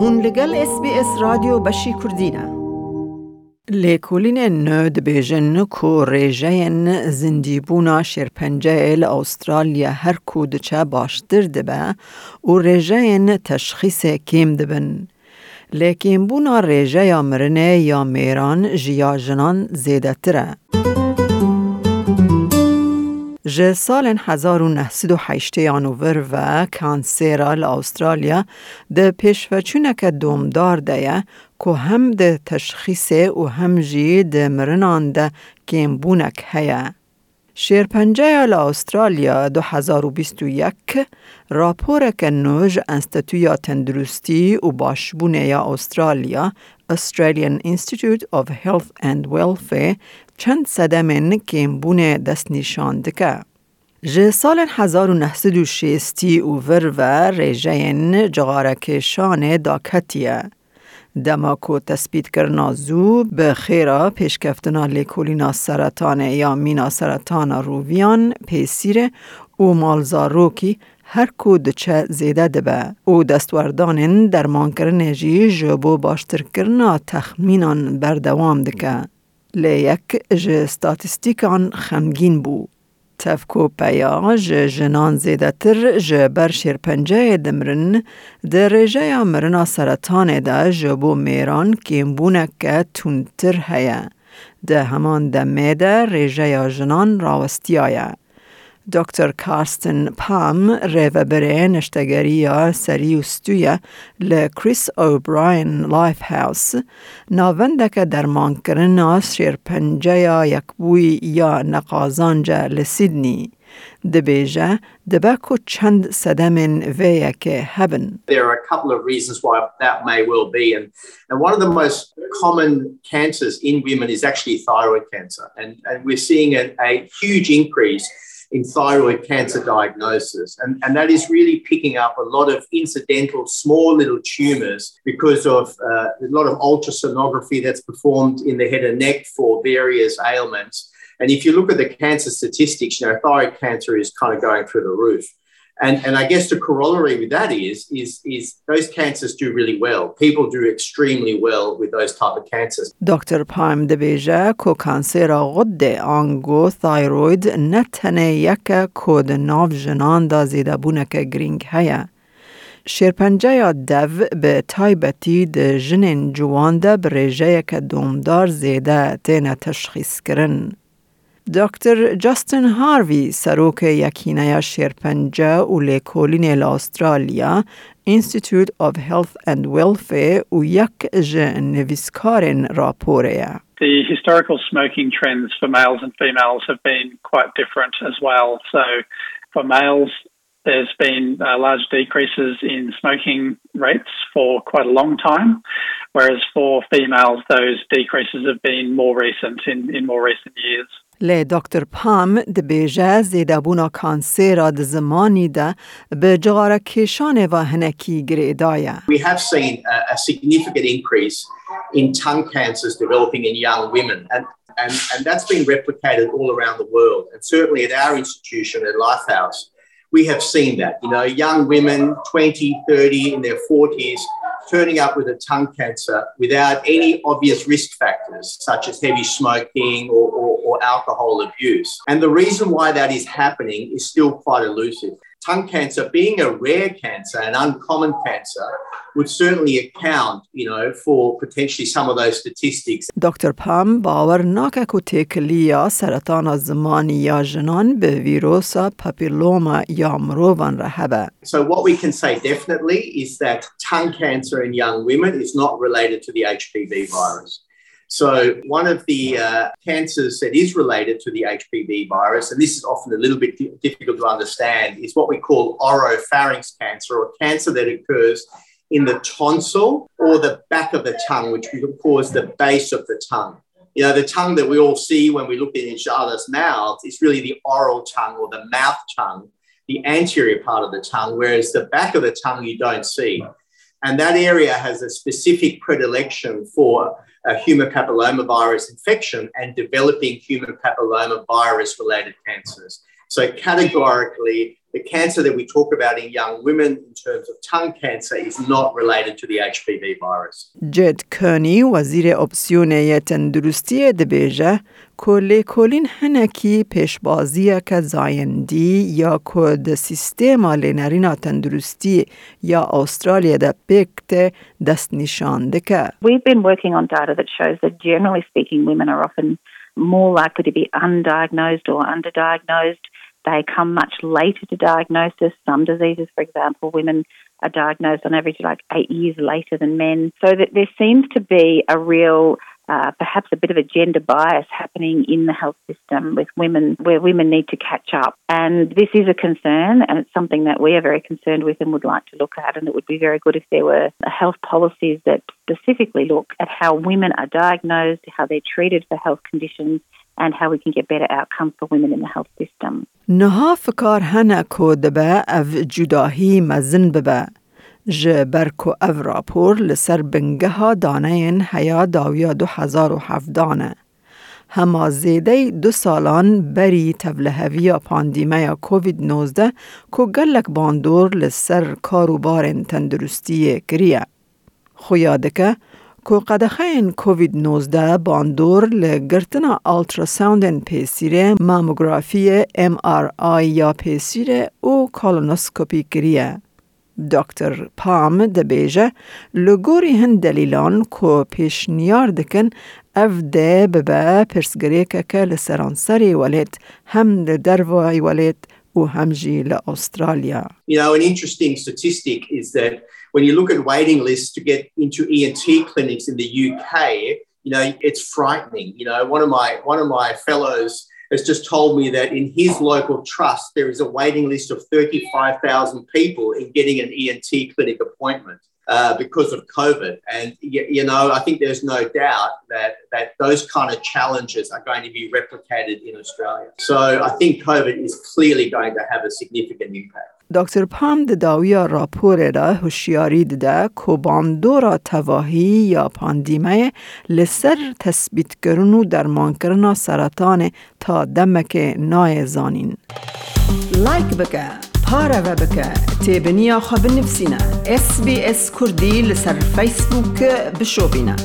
هون لگل اس بی اس رادیو بشی کردینه لێکۆلینێ نە دەبێژن کۆ ڕێژەیەن زیندیبوونا شێرپەنجەیە آسترالیا هر کود چه باشتر دبه و ڕێژەیەن تشخیص کم دبن. لیکن بونا ریجه یا جنان زيدا تر جه سال 1908 یانوور و کانسیرا استرالیا ده پیشوچونک دومدار ده که هم ده تشخیص و هم جی ده مرنان ده کمبونک هیا. شیرپنجه استرالیا 2021 راپور که نوج انستیتویا تندرستی و باشبونه یا استرالیا Australian Institute of Health and Welfare چند صده من کم بونه دست نیشان دکه. جه سال 1960 او ورو ریجه این جغاره کشان دا کتیه. دما کو تسبیت کرنا زو به خیره پیش کفتنا لیکولینا سرطانه یا مینا سرطانه رو بیان پیسیره او مالزارو که هر کود چه زیده دبه او دستوردانن درمان کرنه جی جبو باشتر کرنا تخمینان بردوام دکه. لیک جه ستاتستیکان خمگین بو. تفکو پیا جه جنان زیده تر جه بر شیرپنجه دمرن ده ریجه یا مرنا سرطان ده جبو میران کیمبونه که تونتر هیا. ده همان دمه ده ریجه یا جنان راوستی Dr. Carsten Palm reverbererende neştegeriya tuya le Chris O'Brien Lifehouse navendeke dermankirina penjaya yekbûyî ya neqazanca li Sydney dibêje dibe ku çend sedemên vê yekê hebin. There are a couple of reasons why that may well be and and one of the most common cancers in women is actually thyroid cancer and and we're seeing a huge increase in thyroid cancer diagnosis. And, and that is really picking up a lot of incidental small little tumors because of uh, a lot of ultrasonography that's performed in the head and neck for various ailments. And if you look at the cancer statistics, you know, thyroid cancer is kind of going through the roof. And, and I guess the corollary with that is, is, is those cancers do really well. People do extremely well with those type of cancers. دکتر پایم دبیجه کو کانسر غده آنگو تایروید نتنه یک کود ناو جنان دا زیده بونک گرینگ هیا. شیرپنجه یا دو به تایبتی ده جنین جوان ده بریجه که دومدار زیده تینه تشخیص کرن. دکتر جاستن هاروی سروک یکینه شیرپنجه و لیکولین استرالیا Institute of Health and Welfare و یک نویسکارن راپوره. The historical smoking trends for males and females have been quite different as well. So for males, there's been uh, large decreases in smoking rates for quite a long time, whereas for females, those decreases have been more recent in, in more recent years. لی دکتر پام دبیجه زیده بونا کانسیرا د زمانی ده به جغاره کشان و هنکی گریدایه. We have seen a, a significant increase in tongue cancers developing in young women and, and, and that's been replicated all around the world and certainly at our institution at Lifehouse we have seen that, you know, young women 20, 30 in their 40s turning up with a tongue cancer without any obvious risk factors, such as heavy smoking or, or, or, alcohol abuse. And the reason why that is happening is still quite elusive Tongue cancer, being a rare cancer, an uncommon cancer, would certainly account, you know, for potentially some of those statistics. دکتر پام باور ناکه که تکلیا سرطان زمانی یا جنان به ویروس پاپیلوما یا مروان رهبه. So what we can say definitely is that tongue cancer in young women is not related to the HPV virus. So, one of the uh, cancers that is related to the HPV virus, and this is often a little bit difficult to understand, is what we call oropharynx cancer, or cancer that occurs in the tonsil or the back of the tongue, which we call the base of the tongue. You know, the tongue that we all see when we look in each other's mouths is really the oral tongue or the mouth tongue, the anterior part of the tongue, whereas the back of the tongue you don't see. And that area has a specific predilection for a human papillomavirus infection and developing human papillomavirus related cancers. So, categorically, the cancer that we talk about in young women in terms of tongue cancer is not related to the HPV virus. Ged Kearney, وزیر اپسیون تندرستی دبیجه کلی کلین هنکی پیشبازی که زایندی یا کد سیستم لینرین تندرستی یا استرالیا ده پکت دست نشانده که. We've been working on data that shows that generally speaking women are often more likely to be undiagnosed or underdiagnosed they come much later to diagnosis. Some diseases, for example, women are diagnosed on average like eight years later than men. So that there seems to be a real uh, perhaps a bit of a gender bias happening in the health system with women, where women need to catch up. And this is a concern, and it's something that we are very concerned with and would like to look at. And it would be very good if there were health policies that specifically look at how women are diagnosed, how they're treated for health conditions, and how we can get better outcomes for women in the health system. نها فکار هنه دبه اف جداهی مزن ببه جه برکو اف راپور لسر بنگه دانه هیا داویا دو هزار و هفدانه. هما زیده دو سالان بری تولهوی پاندیمه کووید 19 کو گلک باندور لسر کاروبار تندرستی کریه. خویادکه کو کۆقەدەخەین کۆVید-19 لگرتنا لە پیسیره ئالترساوندن ام آر آی یا پیسیره او کۆلۆنۆسکۆپی گریه. دکتر پام دەبێژە لگوری هن دلیلان کو پیش پێشنیار دکن ده دێ ببە پرسگرێکەکە که سەرانسەری وەلێت هەم لە دەروای وەلێت و هەمژی لە You know, an interesting statistic is that when you look at waiting lists to get into ENT clinics in the UK, you know, it's frightening. You know, one of my one of my fellows has just told me that in his local trust there is a waiting list of 35,000 people in getting an ENT clinic appointment. Uh, because of COVID. And, you, you, know, I think there's no doubt that, that those kind of challenges are going to be replicated in Australia. So I think COVID is clearly going to have a significant impact. دکتر پام د داویا راپور را هوشیاری ده که باندورا تواهی یا پاندیمه لسر تثبیت کرن و درمان کرنا سرطان تا دمک نای زانین. لایک بکه پاره و بکه تیبنیا خواب نفسینا اس بی اس کردی لسر فیسبوک بشو بینه